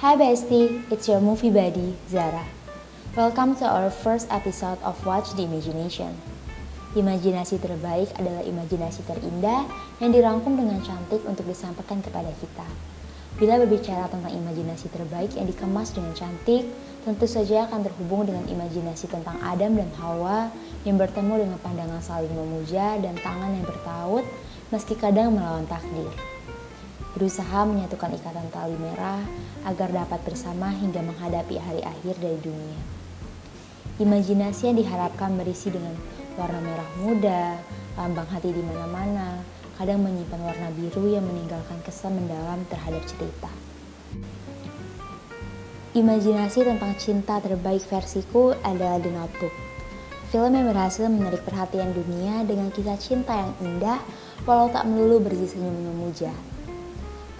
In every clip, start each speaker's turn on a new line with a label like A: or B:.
A: Hi bestie, it's your movie buddy, Zara. Welcome to our first episode of Watch the Imagination. Imajinasi terbaik adalah imajinasi terindah yang dirangkum dengan cantik untuk disampaikan kepada kita. Bila berbicara tentang imajinasi terbaik yang dikemas dengan cantik, tentu saja akan terhubung dengan imajinasi tentang Adam dan Hawa yang bertemu dengan pandangan saling memuja dan tangan yang bertaut meski kadang melawan takdir. Berusaha menyatukan ikatan tali merah agar dapat bersama hingga menghadapi hari akhir dari dunia. Imajinasi yang diharapkan berisi dengan warna merah muda, lambang hati di mana-mana, kadang menyimpan warna biru yang meninggalkan kesan mendalam terhadap cerita. Imajinasi tentang cinta terbaik versiku adalah The Notebook. Film yang berhasil menarik perhatian dunia dengan kisah cinta yang indah walau tak melulu berisi senyum memuja.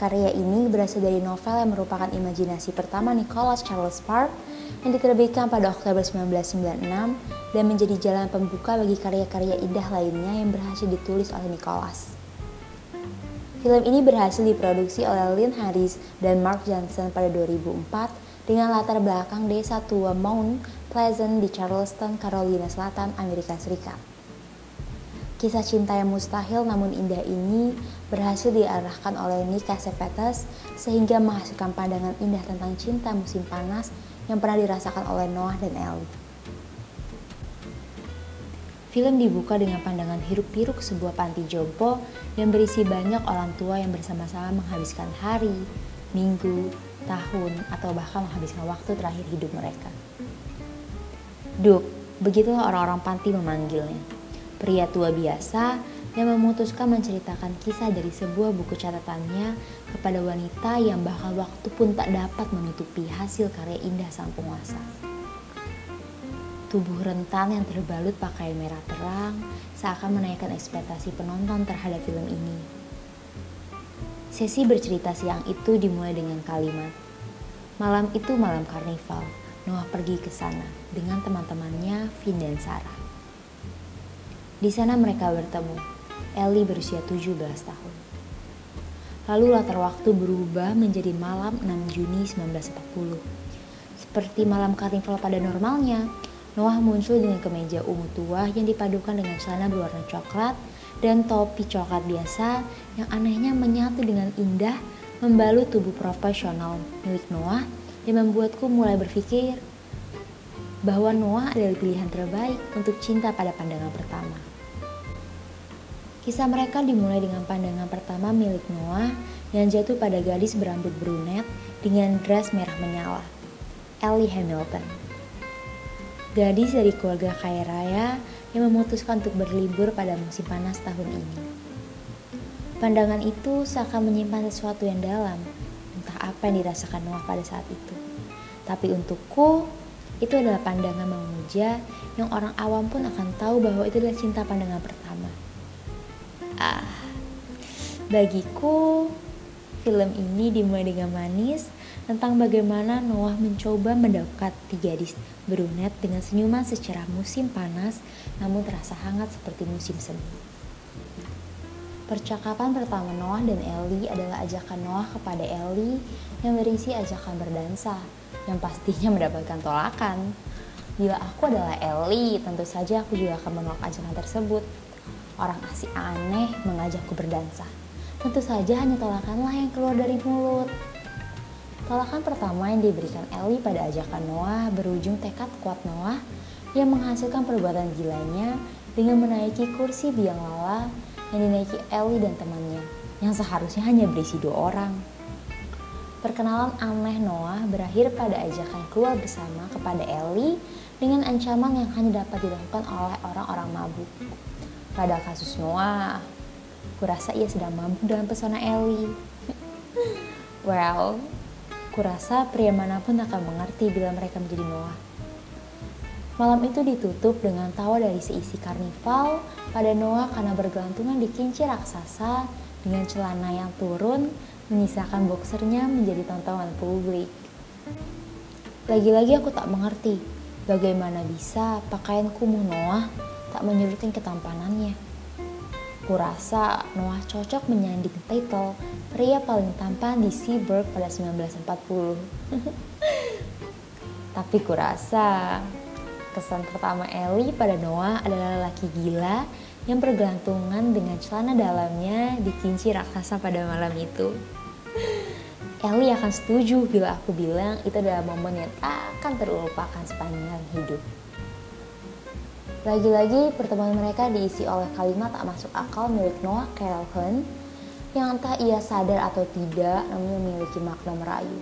A: Karya ini berasal dari novel yang merupakan imajinasi pertama Nicholas Charles Sparks yang diterbitkan pada Oktober 1996 dan menjadi jalan pembuka bagi karya-karya indah lainnya yang berhasil ditulis oleh Nicholas. Film ini berhasil diproduksi oleh Lynn Harris dan Mark Johnson pada 2004 dengan latar belakang desa tua Mount Pleasant di Charleston, Carolina Selatan, Amerika Serikat. Kisah cinta yang mustahil namun indah ini berhasil diarahkan oleh Nick Cassavetes sehingga menghasilkan pandangan indah tentang cinta musim panas yang pernah dirasakan oleh Noah dan Ellie. Film dibuka dengan pandangan hiruk-pikuk sebuah panti jompo yang berisi banyak orang tua yang bersama-sama menghabiskan hari, minggu, tahun, atau bahkan menghabiskan waktu terakhir hidup mereka. Duk, begitulah orang-orang panti memanggilnya. Pria tua biasa yang memutuskan menceritakan kisah dari sebuah buku catatannya kepada wanita yang bahkan waktu pun tak dapat menutupi hasil karya indah sang penguasa. Tubuh rentan yang terbalut pakaian merah terang seakan menaikkan ekspektasi penonton terhadap film ini. Sesi bercerita siang itu dimulai dengan kalimat, Malam itu malam karnival, Noah pergi ke sana dengan teman-temannya Vin dan Sarah. Di sana mereka bertemu. Ellie berusia 17 tahun. Lalu latar waktu berubah menjadi malam 6 Juni 1940. Seperti malam karnival pada normalnya, Noah muncul dengan kemeja ungu tua yang dipadukan dengan celana berwarna coklat dan topi coklat biasa yang anehnya menyatu dengan indah membalut tubuh profesional milik Noah yang membuatku mulai berpikir bahwa Noah adalah pilihan terbaik untuk cinta pada pandangan pertama. Kisah mereka dimulai dengan pandangan pertama milik Noah yang jatuh pada gadis berambut brunet dengan dress merah menyala, Ellie Hamilton. Gadis dari keluarga kaya raya yang memutuskan untuk berlibur pada musim panas tahun ini. Pandangan itu seakan menyimpan sesuatu yang dalam, entah apa yang dirasakan Noah pada saat itu. Tapi untukku, itu adalah pandangan memuja yang orang awam pun akan tahu bahwa itu adalah cinta pandangan pertama. Ah, bagiku, film ini dimulai dengan manis tentang bagaimana Noah mencoba mendekati gadis brunet dengan senyuman secara musim panas namun terasa hangat seperti musim semi. Percakapan pertama Noah dan Ellie adalah ajakan Noah kepada Ellie yang berisi ajakan berdansa, yang pastinya mendapatkan tolakan. Bila aku adalah Ellie, tentu saja aku juga akan menolak ajakan tersebut. Orang asik aneh mengajakku berdansa. Tentu saja hanya tolakanlah yang keluar dari mulut. Tolakan pertama yang diberikan Ellie pada ajakan Noah berujung tekad kuat Noah yang menghasilkan perbuatan gilanya dengan menaiki kursi biang lala yang dinaiki Ellie dan temannya, yang seharusnya hanya berisi dua orang. Perkenalan aneh Noah berakhir pada ajakan keluar bersama kepada Ellie dengan ancaman yang hanya dapat dilakukan oleh orang-orang mabuk. Pada kasus Noah, kurasa ia sedang mabuk dengan pesona Ellie. well, kurasa pria mana pun akan mengerti bila mereka menjadi Noah. Malam itu ditutup dengan tawa dari seisi karnival pada Noah karena bergelantungan di kincir raksasa dengan celana yang turun menyisakan boxernya menjadi tontonan publik. Lagi-lagi aku tak mengerti bagaimana bisa pakaian kumuh Noah tak menyurutkan ketampanannya. Kurasa Noah cocok menyanding title pria paling tampan di Seaburg pada 1940. Tapi kurasa kesan pertama Ellie pada Noah adalah laki gila yang bergelantungan dengan celana dalamnya di kinci raksasa pada malam itu. Ellie akan setuju bila aku bilang itu adalah momen yang akan terlupakan sepanjang hidup. Lagi-lagi pertemuan mereka diisi oleh kalimat tak masuk akal milik Noah Calhoun yang entah ia sadar atau tidak namun memiliki makna merayu.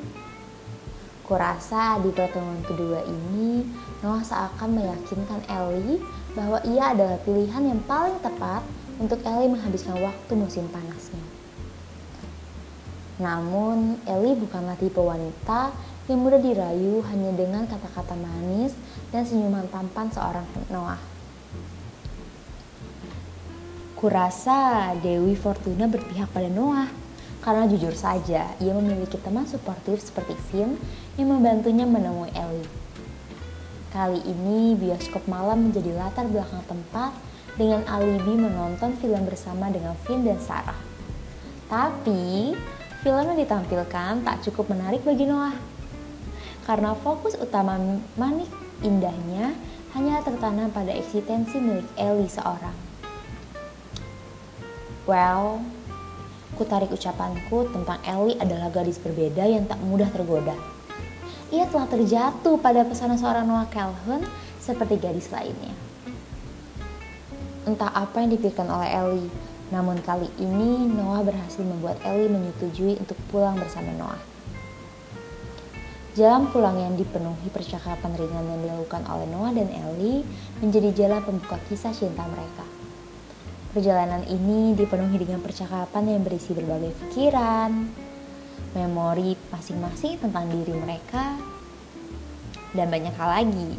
A: Kurasa di pertemuan kedua ini Noah seakan meyakinkan Ellie bahwa ia adalah pilihan yang paling tepat untuk Ellie menghabiskan waktu musim panasnya. Namun, Ellie bukanlah tipe wanita yang mudah dirayu hanya dengan kata-kata manis dan senyuman tampan seorang Noah. Kurasa Dewi Fortuna berpihak pada Noah karena jujur saja ia memiliki teman suportif seperti Finn yang membantunya menemui Ellie. Kali ini bioskop malam menjadi latar belakang tempat dengan alibi menonton film bersama dengan Finn dan Sarah. Tapi film yang ditampilkan tak cukup menarik bagi Noah. Karena fokus utama manik indahnya hanya tertanam pada eksistensi milik Ellie seorang. Well, ku tarik ucapanku tentang Ellie adalah gadis berbeda yang tak mudah tergoda. Ia telah terjatuh pada pesona seorang Noah Calhoun seperti gadis lainnya. Entah apa yang dipikirkan oleh Ellie, namun kali ini Noah berhasil membuat Ellie menyetujui untuk pulang bersama Noah. Jalan pulang yang dipenuhi percakapan ringan yang dilakukan oleh Noah dan Ellie menjadi jalan pembuka kisah cinta mereka. Perjalanan ini dipenuhi dengan percakapan yang berisi berbagai pikiran, memori masing-masing tentang diri mereka, dan banyak hal lagi.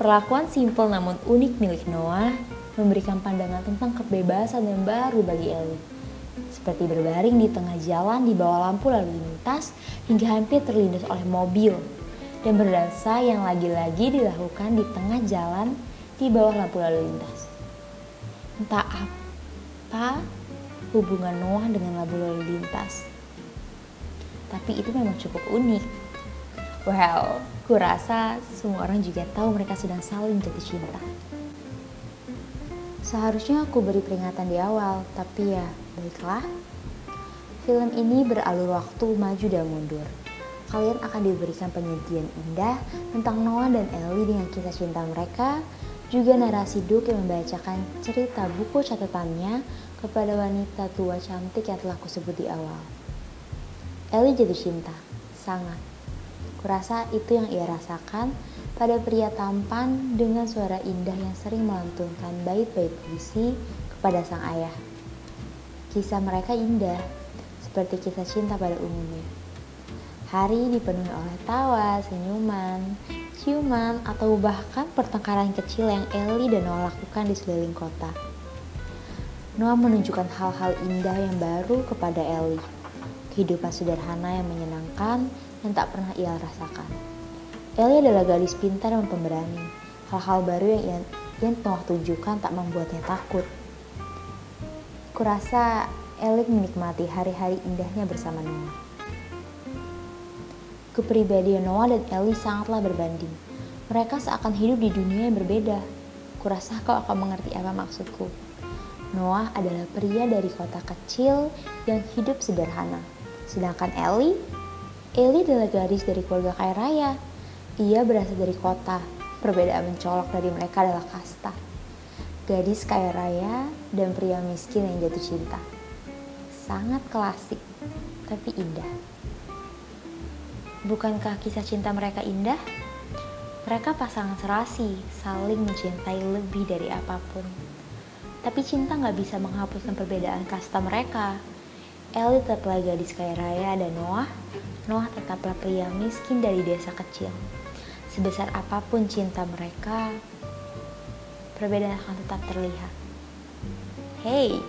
A: Perlakuan simpel namun unik milik Noah memberikan pandangan tentang kebebasan yang baru bagi Ellie. Seperti berbaring di tengah jalan di bawah lampu lalu lintas hingga hampir terlindas oleh mobil dan berdansa yang lagi-lagi dilakukan di tengah jalan di bawah lampu lalu lintas. Entah apa hubungan Noah dengan lampu lalu lintas. Tapi itu memang cukup unik. Well, kurasa semua orang juga tahu mereka sedang saling jatuh cinta. Seharusnya aku beri peringatan di awal, tapi ya, baiklah. Film ini beralur waktu maju dan mundur. Kalian akan diberikan penyajian indah tentang Noah dan Ellie dengan kisah cinta mereka, juga narasi Duke yang membacakan cerita buku catatannya kepada wanita tua cantik yang telah kusebut di awal. Ellie jatuh cinta, sangat. Kurasa itu yang ia rasakan pada pria tampan dengan suara indah yang sering melantunkan bait-bait puisi kepada sang ayah. Kisah mereka indah, seperti kisah cinta pada umumnya. Hari dipenuhi oleh tawa, senyuman, ciuman, atau bahkan pertengkaran kecil yang Ellie dan Noah lakukan di sekeliling kota. Noah menunjukkan hal-hal indah yang baru kepada Ellie. Kehidupan sederhana yang menyenangkan yang tak pernah ia rasakan. Ellie adalah gadis pintar dan pemberani. Hal-hal baru yang ia, yang telah tunjukkan tak membuatnya takut. Kurasa Ellie menikmati hari-hari indahnya bersama Noah. Kepribadian Noah dan Ellie sangatlah berbanding. Mereka seakan hidup di dunia yang berbeda. Kurasa kau akan mengerti apa maksudku. Noah adalah pria dari kota kecil yang hidup sederhana. Sedangkan Ellie, Ellie adalah gadis dari keluarga kaya raya ia berasal dari kota, perbedaan mencolok dari mereka adalah kasta. Gadis kaya raya dan pria miskin yang jatuh cinta. Sangat klasik, tapi indah. Bukankah kisah cinta mereka indah? Mereka pasangan serasi, saling mencintai lebih dari apa pun. Tapi cinta nggak bisa menghapuskan perbedaan kasta mereka. Ellie tetaplah gadis kaya raya dan Noah, Noah tetaplah pria miskin dari desa kecil. Sebesar apa pun cinta mereka, perbedaan akan tetap terlihat. Hey,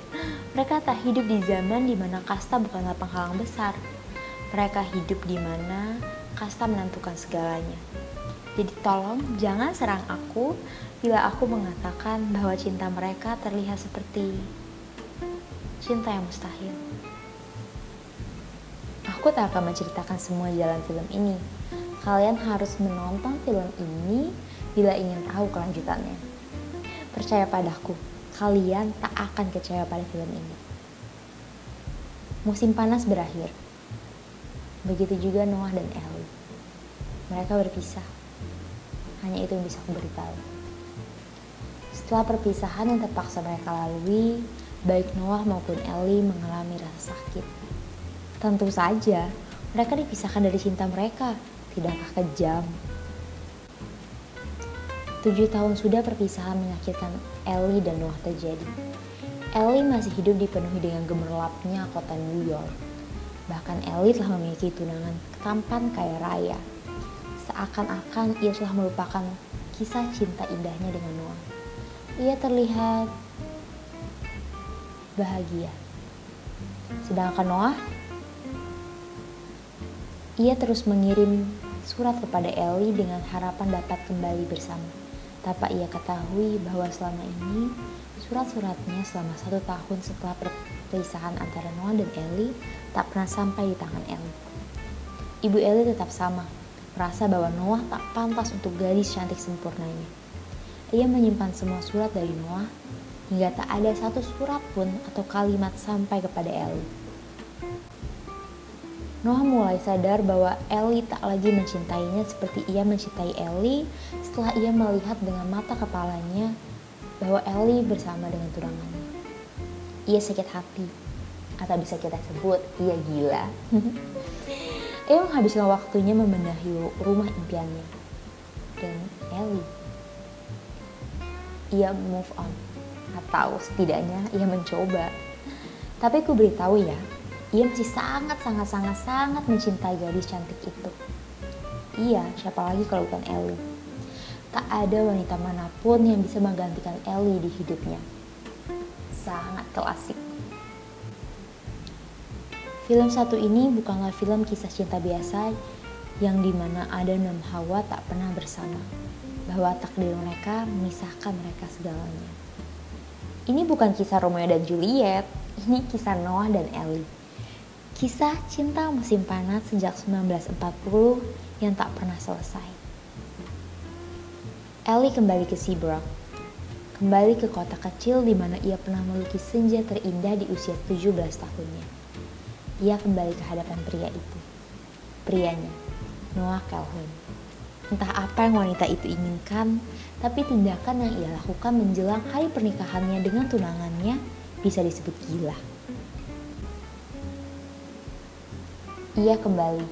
A: mereka tak hidup di zaman di mana kasta bukanlah penghalang besar. Mereka hidup di mana kasta menentukan segalanya. Jadi tolong jangan serang aku bila aku mengatakan bahwa cinta mereka terlihat seperti cinta yang mustahil. Aku tak akan menceritakan semua jalan film ini. Kalian harus menonton film ini bila ingin tahu kelanjutannya. Percaya padaku, kalian tak akan kecewa pada film ini. Musim panas berakhir. Begitu juga Noah dan Ellie. Mereka berpisah. Hanya itu yang bisa aku beritahu. Setelah perpisahan yang terpaksa mereka lalui, baik Noah maupun Ellie mengalami rasa sakit. Tentu saja, mereka dipisahkan dari cinta mereka. Tidakkah kejam? Tujuh tahun sudah perpisahan menyakitkan Ellie dan Noah terjadi. Ellie masih hidup dipenuhi dengan gemerlapnya kota New York. Bahkan Ellie telah memiliki tunangan tampan kaya raya. Seakan-akan ia telah melupakan kisah cinta indahnya dengan Noah. Ia terlihat bahagia. Sedangkan Noah ia terus mengirim surat kepada Ellie dengan harapan dapat kembali bersama. Tanpa ia ketahui bahwa selama ini surat-suratnya selama satu tahun setelah perpisahan antara Noah dan Ellie tak pernah sampai di tangan Ellie. Ibu Ellie tetap sama, merasa bahwa Noah tak pantas untuk gadis cantik sempurnanya. Ia menyimpan semua surat dari Noah hingga tak ada satu surat pun atau kalimat sampai kepada Ellie. Noah mulai sadar bahwa Ellie tak lagi mencintainya seperti ia mencintai Ellie setelah ia melihat dengan mata kepalanya bahwa Ellie bersama dengan tunangannya. Ia sakit hati, atau bisa kita sebut ia gila. ia menghabiskan waktunya membenahi rumah impiannya. Dan Ellie, ia move on, atau setidaknya ia mencoba. Tapi ku beritahu ya, ia masih sangat sangat sangat sangat mencintai gadis cantik itu. Iya, siapa lagi kalau bukan Ellie? Tak ada wanita mana pun yang bisa menggantikan Ellie di hidupnya. Sangat klasik. Film satu ini bukanlah film kisah cinta biasa yang di mana ada enam Hawa tak pernah bersama, bahwa takdir mereka memisahkan mereka segalanya. Ini bukan kisah Romeo dan Juliet, ini kisah Noah dan Ellie. Kisah cinta musim panas sejak 1940 yang tak pernah selesai. Ellie kembali ke Seabrook, kembali ke kota kecil di mana ia pernah melukis senja terindah di usia 17 tahunnya. Ia kembali ke hadapan pria itu. Prianya, Noah Calhoun. Entah apa yang wanita itu inginkan, tapi tindakan yang ia lakukan menjelang hari pernikahannya dengan tunangannya bisa disebut gila. Ia kembali.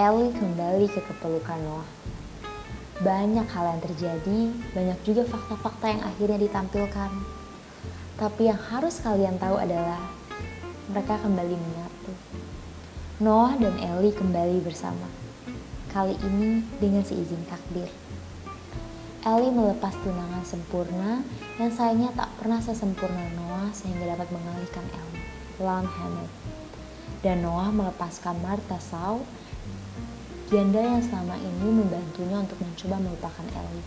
A: Ellie kembali ke kepelukan Noah. Banyak hal yang terjadi, banyak juga fakta-fakta yang akhirnya ditampilkan. Tapi yang harus kalian tahu adalah mereka kembali menyatu. Noah dan Ellie kembali bersama. Kali ini dengan seizin takdir. Ellie melepas tunangan sempurna yang sayangnya tak pernah sesempurna Noah sehingga dapat mengalihkan Ellie. Lam Hammett dan Noah melepaskan Martha Sau, janda yang selama ini membantunya untuk mencoba melupakan Ellie.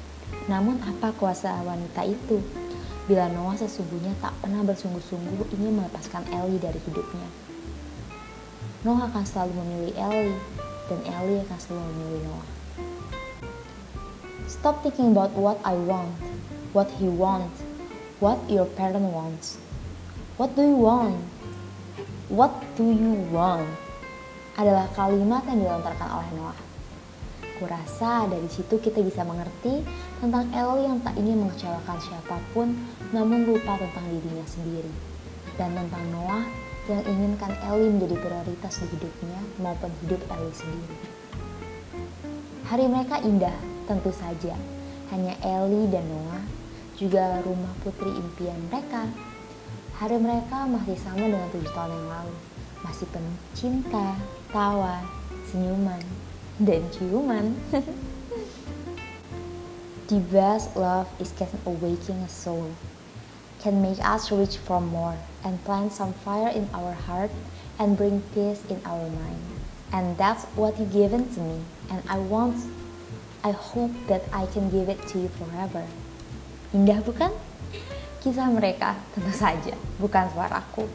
A: Namun apa kuasa wanita itu? Bila Noah sesungguhnya tak pernah bersungguh-sungguh ingin melepaskan Ellie dari hidupnya. Noah akan selalu memilih Ellie, dan Ellie akan selalu memilih Noah. Stop thinking about what I want, what he wants, what your parent wants. What do you want? What do you want? Adalah kalimat yang dilontarkan oleh Noah. Kurasa dari situ kita bisa mengerti tentang Ellie yang tak ingin mengecewakan siapa pun namun lupa tentang dirinya sendiri. Dan tentang Noah yang inginkan Ellie menjadi prioritas di hidupnya maupun hidup Ellie sendiri. Hari mereka indah, tentu saja. Hanya Ellie dan Noah, juga rumah putri impian mereka Hari mereka masih sama dengan tujuh tahun yang lalu. Masih penuh cinta, tawa, senyuman, dan ciuman. the best love is can awaken a soul, can make us reach for more, and plant some fire in our heart, and bring peace in our mind. And that's what you've given to me, and I want, I hope that I can give it to you forever. Indah bukan? Kisah mereka tentu saja bukan suaraku.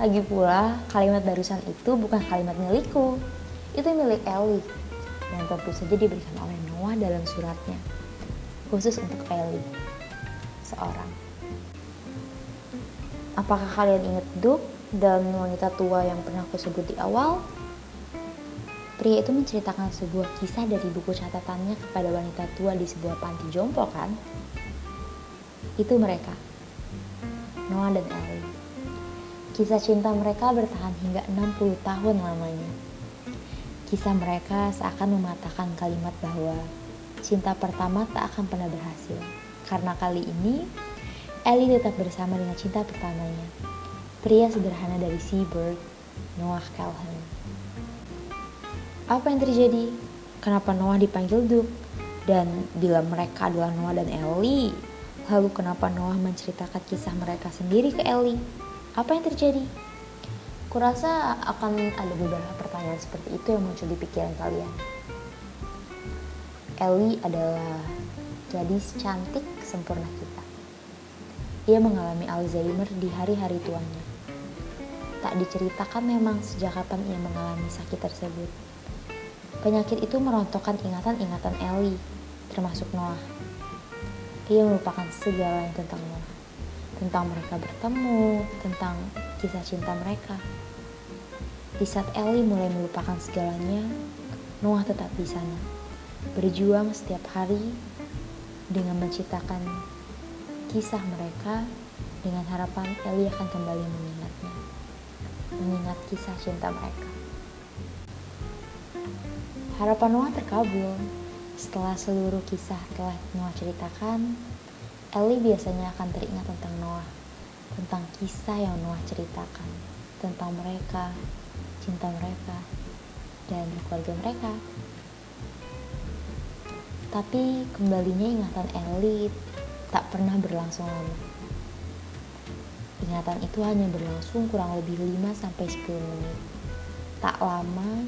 A: Lagi pula, kalimat barusan itu bukan kalimat milikku. Itu milik Ellie. Dan tentu saja diberikan oleh Noah dalam suratnya. Khusus untuk Ellie. Seorang. Apakah kalian ingat Duke dan wanita tua yang pernah aku sebut di awal? Pria itu menceritakan sebuah kisah dari buku catatannya kepada wanita tua di sebuah panti jompo kan? Itu mereka, Noah dan Ellie. Kisah cinta mereka bertahan hingga 60 tahun lamanya. Kisah mereka seakan mematahkan kalimat bahwa cinta pertama tak akan pernah berhasil. Karena kali ini, Ellie tetap bersama dengan cinta pertamanya, pria sederhana dari Seabird, Noah Calhoun. Apa yang terjadi? Kenapa Noah dipanggil Duke? Dan bila mereka adalah Noah dan Ellie, Lalu kenapa Noah menceritakan kisah mereka sendiri ke Ellie? Apa yang terjadi? Kurasa akan ada beberapa pertanyaan seperti itu yang muncul di pikiran kalian. Ellie adalah gadis cantik sempurna kita. Ia mengalami Alzheimer di hari-hari tuanya. Tak diceritakan memang sejak kapan ia mengalami sakit tersebut. Penyakit itu merontokkan ingatan-ingatan Ellie, termasuk Noah ia melupakan segalanya tentang Noah, tentang mereka bertemu, tentang kisah cinta mereka. Di saat Ellie mulai melupakan segalanya, Noah tetap di sana, berjuang setiap hari dengan menciptakan kisah mereka dengan harapan Ellie akan kembali mengingatnya, mengingat kisah cinta mereka. Harapan Noah terkabul setelah seluruh kisah telah Noah ceritakan, Ellie biasanya akan teringat tentang Noah, tentang kisah yang Noah ceritakan, tentang mereka, cinta mereka, dan keluarga mereka. Tapi kembalinya ingatan Ellie tak pernah berlangsung lama. Ingatan itu hanya berlangsung kurang lebih 5-10 menit. Tak lama,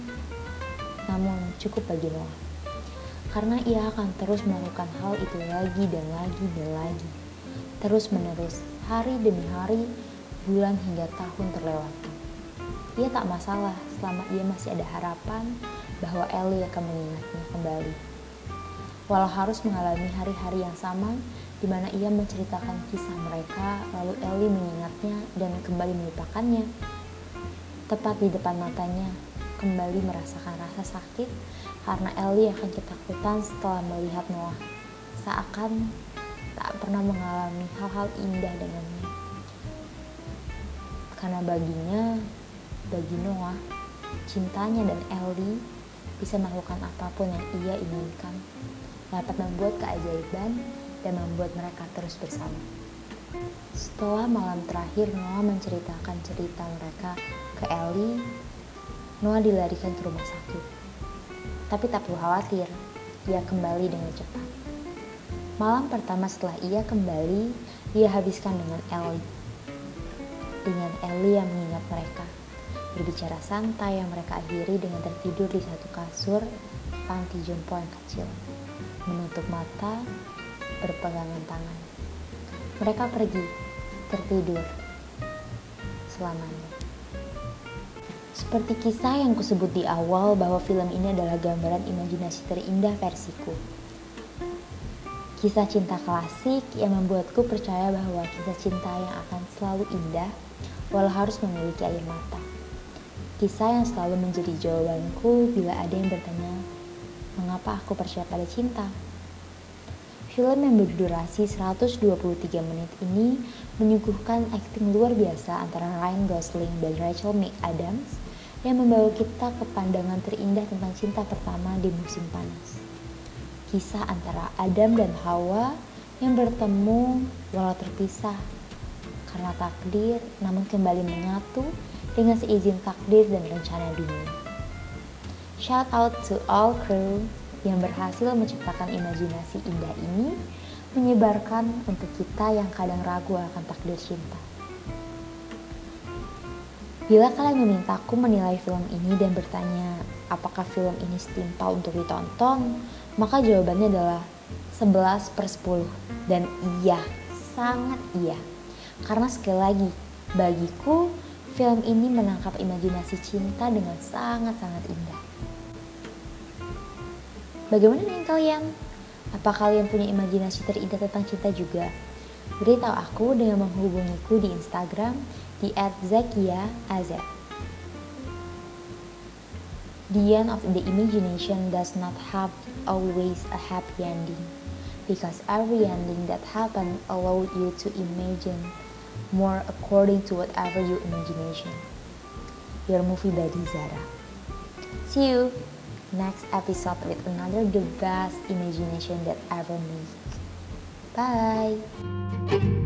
A: namun cukup bagi Noah karena ia akan terus melakukan hal itu lagi dan lagi dan lagi. Terus menerus, hari demi hari, bulan hingga tahun terlewati. Ia tak masalah selama ia masih ada harapan bahwa Ellie akan mengingatnya kembali. Walau harus mengalami hari-hari yang sama di mana ia menceritakan kisah mereka, lalu Ellie mengingatnya dan kembali melupakannya. Tepat di depan matanya, kembali merasakan rasa sakit karena Ellie akan ketakutan setelah melihat Noah, seakan tak pernah mengalami hal-hal indah dengannya. Karena baginya, bagi Noah, cintanya dan Ellie bisa melakukan apa pun yang ia inginkan, dapat membuat keajaiban dan membuat mereka terus bersama. Setelah malam terakhir Noah menceritakan cerita mereka ke Ellie, Noah dilarikan ke rumah sakit. Tapi tak perlu khawatir, ia kembali dengan cepat. Malam pertama setelah ia kembali, ia habiskan dengan Ellie. Dengan Ellie yang mengingat mereka. Berbicara santai yang mereka akhiri dengan tertidur di satu kasur panti jompo yang kecil. Menutup mata, berpegangan tangan. Mereka pergi, tertidur, selamanya. Seperti kisah yang kusebut di awal bahwa film ini adalah gambaran imajinasi terindah versiku. Kisah cinta klasik yang membuatku percaya bahwa kisah cinta yang akan selalu indah walau harus memiliki air mata. Kisah yang selalu menjadi jawabanku bila ada yang bertanya, mengapa aku percaya pada cinta? Film yang berdurasi 123 menit ini menyuguhkan akting luar biasa antara Ryan Gosling dan Rachel McAdams yang membawa kita ke pandangan terindah tentang cinta pertama di musim panas. Kisah antara Adam dan Hawa yang bertemu walau terpisah karena takdir namun kembali menyatu dengan seizin takdir dan rencana dunia. Shout out to all crew yang berhasil menciptakan imajinasi indah ini menyebarkan untuk kita yang kadang ragu akan takdir cinta. Bila kalian memintaku menilai film ini dan bertanya apakah film ini setimpal untuk ditonton, maka jawabannya adalah 11 per 10 dan iya, sangat iya. Karena sekali lagi, bagiku film ini menangkap imajinasi cinta dengan sangat-sangat indah. Bagaimana dengan kalian? Apa kalian punya imajinasi terindah tentang cinta juga? Beritahu aku dengan menghubungiku di Instagram di @zakiaaz. The end of the imagination does not have always a happy ending because every ending that happened allowed you to imagine more according to whatever your imagination. Your movie by Zara. See you next episode with another the best imagination that ever made. Bye.